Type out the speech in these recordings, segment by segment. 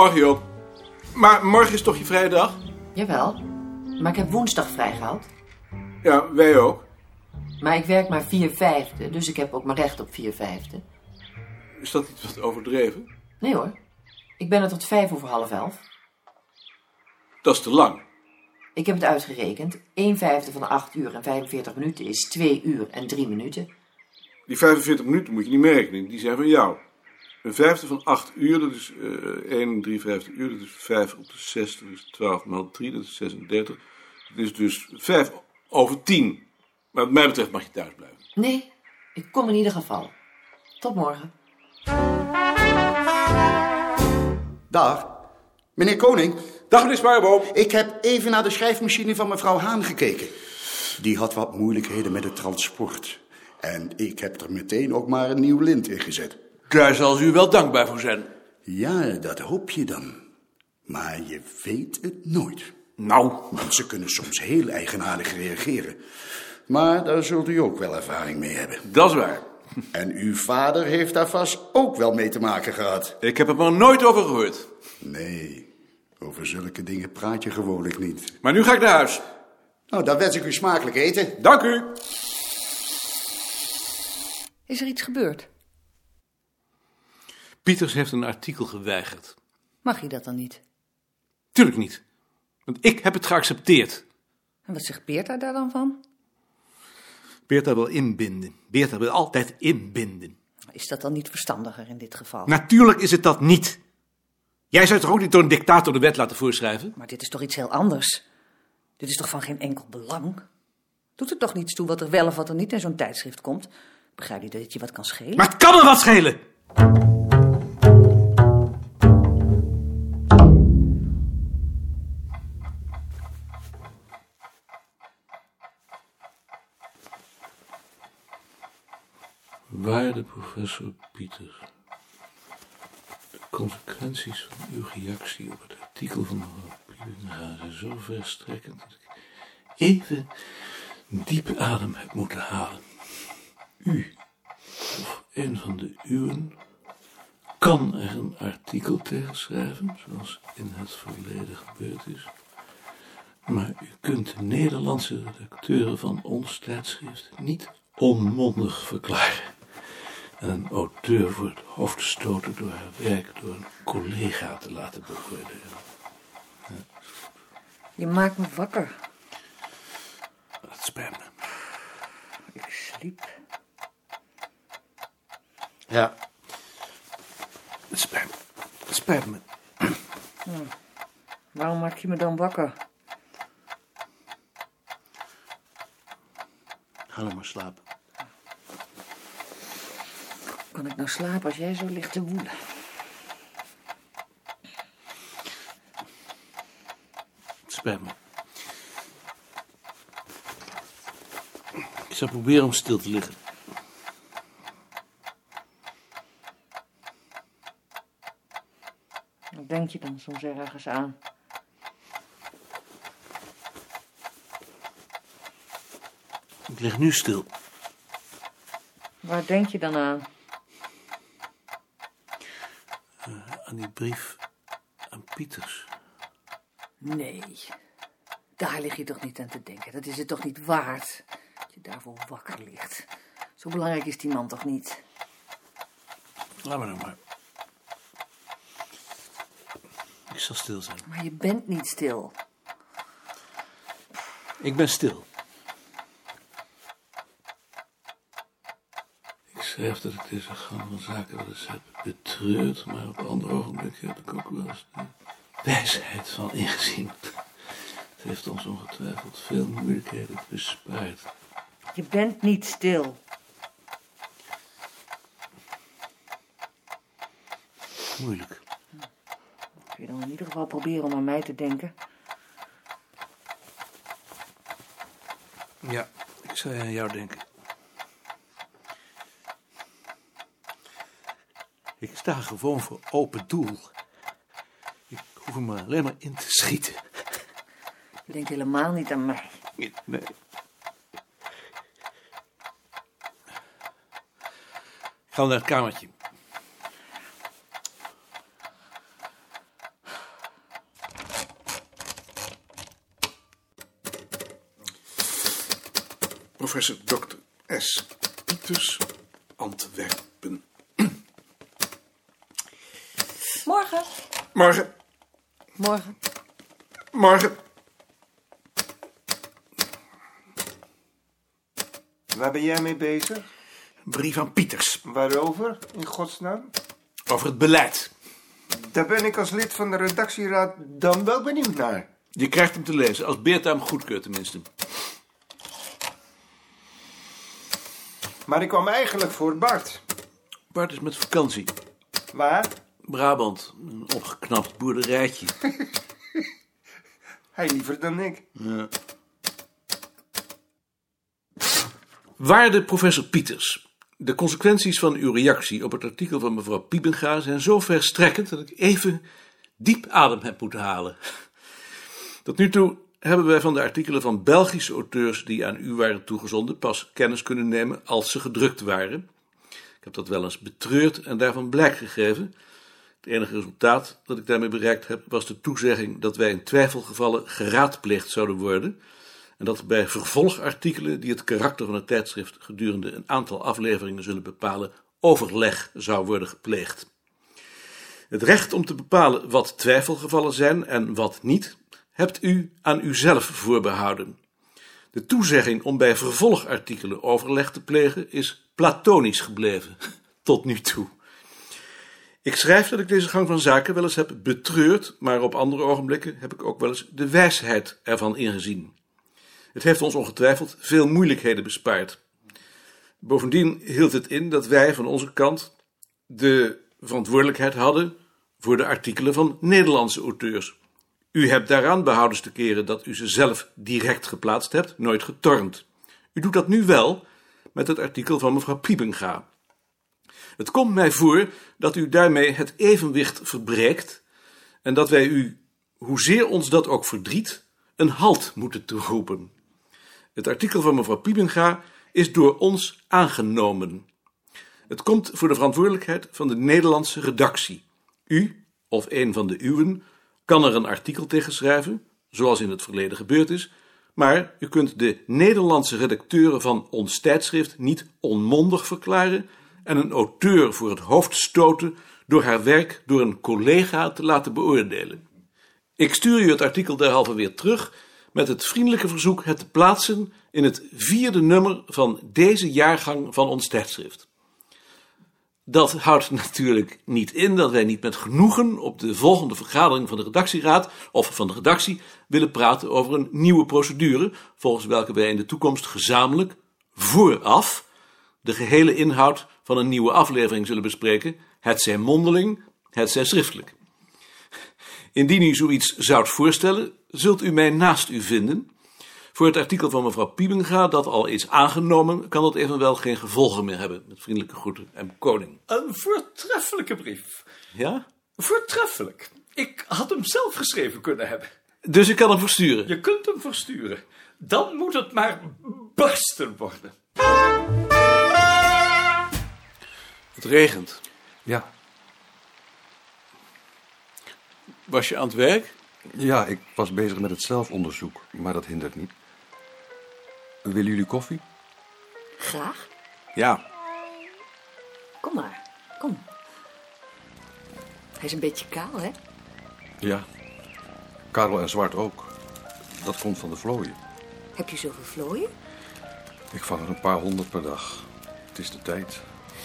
Morgen, Joop. Maar morgen is toch je vrije dag? Jawel, maar ik heb woensdag vrijgehaald. Ja, wij ook. Maar ik werk maar vier vijfde, dus ik heb ook maar recht op vier vijfde. Is dat iets wat overdreven? Nee hoor, ik ben er tot vijf over half elf. Dat is te lang. Ik heb het uitgerekend. 1 vijfde van 8 uur en 45 minuten is 2 uur en 3 minuten. Die 45 minuten moet je niet merken, die zijn van jou. Een vijfde van 8 uur, dat is eh 1 3 vijfde uur, dat is 5 op de 6, dat is 12 maal 3, dat is 36. Dat is dus 5 over 10. Maar wat mij betreft mag je thuis blijven. Nee, ik kom in ieder geval. Tot morgen. Dag. Meneer Koning, Dag meneer Spaarboom. ik heb even naar de schrijfmachine van mevrouw Haan gekeken. Die had wat moeilijkheden met het transport. En ik heb er meteen ook maar een nieuw lint in gezet. Daar zal u wel dankbaar voor zijn. Ja, dat hoop je dan. Maar je weet het nooit. Nou, Mensen kunnen soms heel eigenaardig reageren. Maar daar zult u ook wel ervaring mee hebben. dat is waar. En uw vader heeft daar vast ook wel mee te maken gehad. Ik heb er maar nooit over gehoord. Nee, over zulke dingen praat je gewoonlijk niet. Maar nu ga ik naar huis. Nou, dan wens ik u smakelijk eten. Dank u. Is er iets gebeurd? Pieters heeft een artikel geweigerd. Mag je dat dan niet? Tuurlijk niet. Want ik heb het geaccepteerd. En wat zegt Beerta daar dan van? Beerta wil inbinden. Beerta wil altijd inbinden. Is dat dan niet verstandiger in dit geval? Natuurlijk is het dat niet. Jij zou toch ook niet door een dictator de wet laten voorschrijven? Maar dit is toch iets heel anders? Dit is toch van geen enkel belang? Doet het toch niets toe wat er wel of wat er niet in zo'n tijdschrift komt? Begrijp je dat het je wat kan schelen? Maar het kan me wat schelen! Waarde professor Pieters. De consequenties van uw reactie op het artikel van mevrouw zijn zo verstrekkend dat ik even een diepe adem heb moeten halen. U, of een van de uwen, kan er een artikel tegen schrijven, zoals in het verleden gebeurd is. Maar u kunt de Nederlandse redacteuren van ons tijdschrift niet onmondig verklaren. En een auteur voor het hoofd te stoten door haar werk door een collega te laten beoordelen. Je maakt me wakker. Dat spijt me. Ik sliep. Ja. Het spijt me. Het spijt me. Waarom maak je me dan wakker? Ga dan maar slapen. Kan ik nou slapen als jij zo ligt te woelen? Het spijt me. Ik zal proberen om stil te liggen. Wat denk je dan soms ergens aan? Ik lig nu stil. Waar denk je dan aan? Aan die brief aan Pieters. Nee, daar lig je toch niet aan te denken. Dat is het toch niet waard? Dat je daarvoor wakker ligt. Zo belangrijk is die man toch niet? Laat me nou maar. Ik zal stil zijn. Maar je bent niet stil. Ik ben stil. Ik schrijf dat ik deze gang van zaken wel eens heb betreurd, maar op andere ogenblikken heb ik ook wel eens de wijsheid van ingezien. Het heeft ons ongetwijfeld veel moeilijkheden bespaard. Je bent niet stil. Moeilijk. Kun je dan in ieder geval proberen om aan mij te denken? Ja, ik zou aan jou denken. Ik sta gewoon voor open doel. Ik hoef me alleen maar in te schieten. Ik denk helemaal niet aan mij. Nee. Ga naar het kamertje. Professor Dr. S. Pieters, Antwerpen. Morgen. Morgen, Morgen. morgen. Waar ben jij mee bezig? Een brief aan Pieters Waarover, in godsnaam? over het beleid. Daar ben ik als lid van de redactieraad dan wel benieuwd naar. Je krijgt hem te lezen, als Beerta hem goedkeurt tenminste. Maar ik kwam eigenlijk voor Bart. Bart is met vakantie. Waar? Brabant, een opgeknapt boerderijtje. Hij liever dan ik. Waarde professor Pieters, de consequenties van uw reactie op het artikel van mevrouw Piebenga zijn zo verstrekkend dat ik even diep adem heb moeten halen. Tot nu toe hebben wij van de artikelen van Belgische auteurs die aan u waren toegezonden pas kennis kunnen nemen als ze gedrukt waren. Ik heb dat wel eens betreurd en daarvan blijk gegeven. Het enige resultaat dat ik daarmee bereikt heb was de toezegging dat wij in twijfelgevallen geraadpleegd zouden worden en dat bij vervolgartikelen die het karakter van het tijdschrift gedurende een aantal afleveringen zullen bepalen, overleg zou worden gepleegd. Het recht om te bepalen wat twijfelgevallen zijn en wat niet, hebt u aan uzelf voorbehouden. De toezegging om bij vervolgartikelen overleg te plegen is platonisch gebleven, tot nu toe. Ik schrijf dat ik deze gang van zaken wel eens heb betreurd, maar op andere ogenblikken heb ik ook wel eens de wijsheid ervan ingezien. Het heeft ons ongetwijfeld veel moeilijkheden bespaard. Bovendien hield het in dat wij van onze kant de verantwoordelijkheid hadden voor de artikelen van Nederlandse auteurs. U hebt daaraan behoudens te keren dat u ze zelf direct geplaatst hebt, nooit getornd. U doet dat nu wel met het artikel van mevrouw Piepenga. Het komt mij voor dat u daarmee het evenwicht verbreekt en dat wij u, hoezeer ons dat ook verdriet, een halt moeten toeroepen. Het artikel van mevrouw Piebenga is door ons aangenomen. Het komt voor de verantwoordelijkheid van de Nederlandse redactie. U, of een van de uwen, kan er een artikel tegen schrijven, zoals in het verleden gebeurd is, maar u kunt de Nederlandse redacteuren van ons tijdschrift niet onmondig verklaren en een auteur voor het hoofd stoten door haar werk door een collega te laten beoordelen. Ik stuur u het artikel derhalve weer terug met het vriendelijke verzoek het te plaatsen in het vierde nummer van deze jaargang van ons tijdschrift. Dat houdt natuurlijk niet in dat wij niet met genoegen op de volgende vergadering van de redactieraad of van de redactie willen praten over een nieuwe procedure, volgens welke wij in de toekomst gezamenlijk, vooraf, de gehele inhoud van een nieuwe aflevering zullen bespreken, het zij mondeling, het zij schriftelijk. Indien u zoiets zoudt voorstellen, zult u mij naast u vinden. Voor het artikel van mevrouw Piebenga, dat al is aangenomen, kan dat evenwel geen gevolgen meer hebben. Met vriendelijke groeten en koning. Een voortreffelijke brief. Ja? Voortreffelijk. Ik had hem zelf geschreven kunnen hebben. Dus ik kan hem versturen. Je kunt hem versturen. Dan moet het maar barsten worden. Het regent. Ja, Was je aan het werk? ja, ik was bezig met het zelfonderzoek, maar dat hindert niet. Willen jullie koffie? Graag. Ja. Kom maar. Kom. Hij is een beetje kaal, hè? Ja. Karel en Zwart ook. Dat komt van de vlooien. Heb je zoveel vlooien? Ik vang er een paar honderd per dag. Het is de tijd.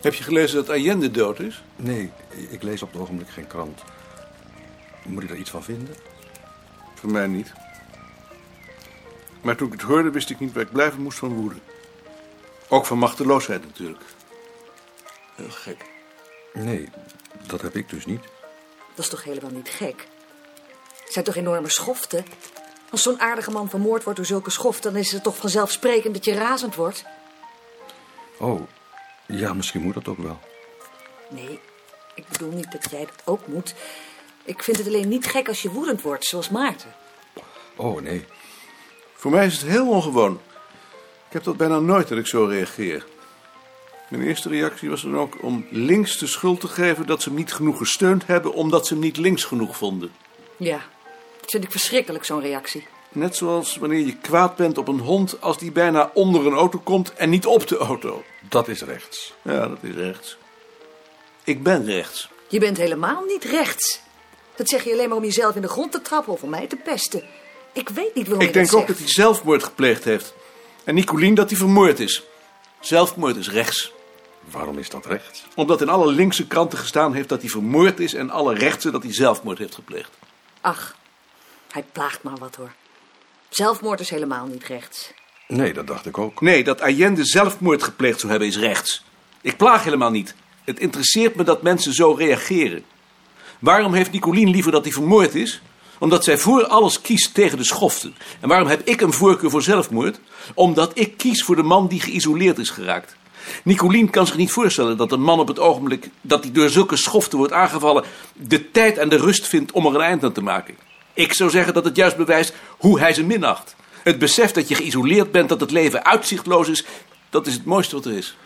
Heb je gelezen dat Allende dood is? Nee, ik lees op het ogenblik geen krant. Moet ik er iets van vinden? Voor mij niet. Maar toen ik het hoorde, wist ik niet waar ik blijven moest van woede. Ook van machteloosheid natuurlijk. Heel gek. Nee, dat heb ik dus niet. Dat is toch helemaal niet gek? Het zijn toch enorme schoften? Als zo'n aardige man vermoord wordt door zulke schoften... dan is het toch vanzelfsprekend dat je razend wordt? Oh, ja, misschien moet dat ook wel. Nee, ik bedoel niet dat jij dat ook moet. Ik vind het alleen niet gek als je woedend wordt, zoals Maarten. Oh, nee. Voor mij is het heel ongewoon. Ik heb dat bijna nooit dat ik zo reageer. Mijn eerste reactie was dan ook om links de schuld te geven dat ze hem niet genoeg gesteund hebben, omdat ze hem niet links genoeg vonden. Ja, dat vind ik verschrikkelijk, zo'n reactie. Net zoals wanneer je kwaad bent op een hond als die bijna onder een auto komt en niet op de auto. Dat is rechts. Ja, dat is rechts. Ik ben rechts. Je bent helemaal niet rechts. Dat zeg je alleen maar om jezelf in de grond te trappen of om mij te pesten. Ik weet niet waarom Ik je denk ook dat hij zelfmoord gepleegd heeft. En Nicolien dat hij vermoord is. Zelfmoord is rechts. Waarom is dat rechts? Omdat in alle linkse kranten gestaan heeft dat hij vermoord is... en alle rechtse dat hij zelfmoord heeft gepleegd. Ach, hij plaagt maar wat hoor. Zelfmoord is helemaal niet rechts. Nee, dat dacht ik ook. Nee, dat Allende zelfmoord gepleegd zou hebben is rechts. Ik plaag helemaal niet. Het interesseert me dat mensen zo reageren. Waarom heeft Nicolien liever dat hij vermoord is? Omdat zij voor alles kiest tegen de schoften. En waarom heb ik een voorkeur voor zelfmoord? Omdat ik kies voor de man die geïsoleerd is geraakt. Nicolien kan zich niet voorstellen dat een man op het ogenblik dat hij door zulke schoften wordt aangevallen, de tijd en de rust vindt om er een eind aan te maken. Ik zou zeggen dat het juist bewijst hoe hij ze minacht. Het besef dat je geïsoleerd bent, dat het leven uitzichtloos is, dat is het mooiste wat er is.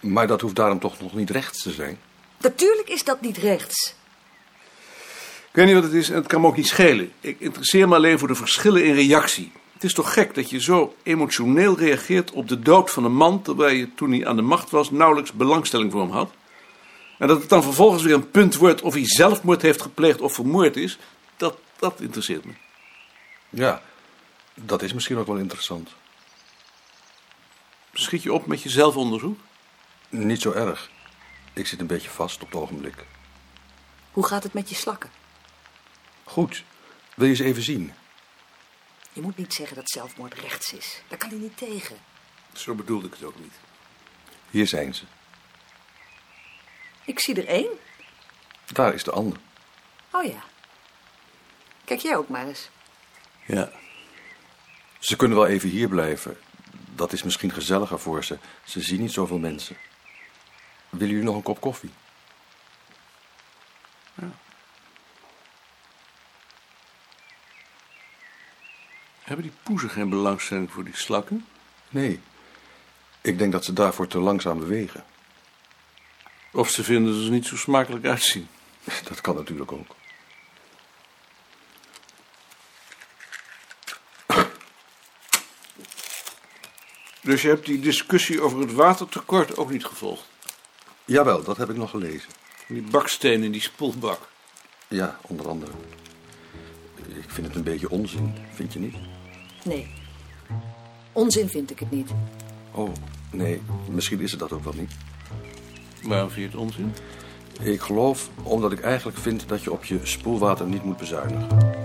Maar dat hoeft daarom toch nog niet rechts te zijn? Natuurlijk is dat niet rechts. Ik weet niet wat het is en het kan me ook niet schelen. Ik interesseer me alleen voor de verschillen in reactie. Het is toch gek dat je zo emotioneel reageert op de dood van een man... terwijl je toen hij aan de macht was nauwelijks belangstelling voor hem had. En dat het dan vervolgens weer een punt wordt of hij zelfmoord heeft gepleegd of vermoord is... dat, dat interesseert me. Ja, dat is misschien ook wel interessant. Schiet je op met je zelfonderzoek? Niet zo erg. Ik zit een beetje vast op het ogenblik. Hoe gaat het met je slakken? Goed. Wil je ze even zien? Je moet niet zeggen dat zelfmoord rechts is. Daar kan hij niet tegen. Zo bedoelde ik het ook niet. Hier zijn ze. Ik zie er één. Daar is de ander. Oh ja. Kijk jij ook maar eens. Ja. Ze kunnen wel even hier blijven. Dat is misschien gezelliger voor ze. Ze zien niet zoveel mensen. Willen jullie nog een kop koffie? Hebben die poezen geen belangstelling voor die slakken? Nee. Ik denk dat ze daarvoor te langzaam bewegen. Of ze vinden ze er niet zo smakelijk uitzien? Dat kan natuurlijk ook. Dus je hebt die discussie over het watertekort ook niet gevolgd? Jawel, dat heb ik nog gelezen. Die baksteen in die spoelbak. Ja, onder andere. Ik vind het een beetje onzin, vind je niet? Nee. Onzin vind ik het niet. Oh, nee, misschien is het dat ook wel niet. Waarom vind je het onzin? Ik geloof omdat ik eigenlijk vind dat je op je spoelwater niet moet bezuinigen.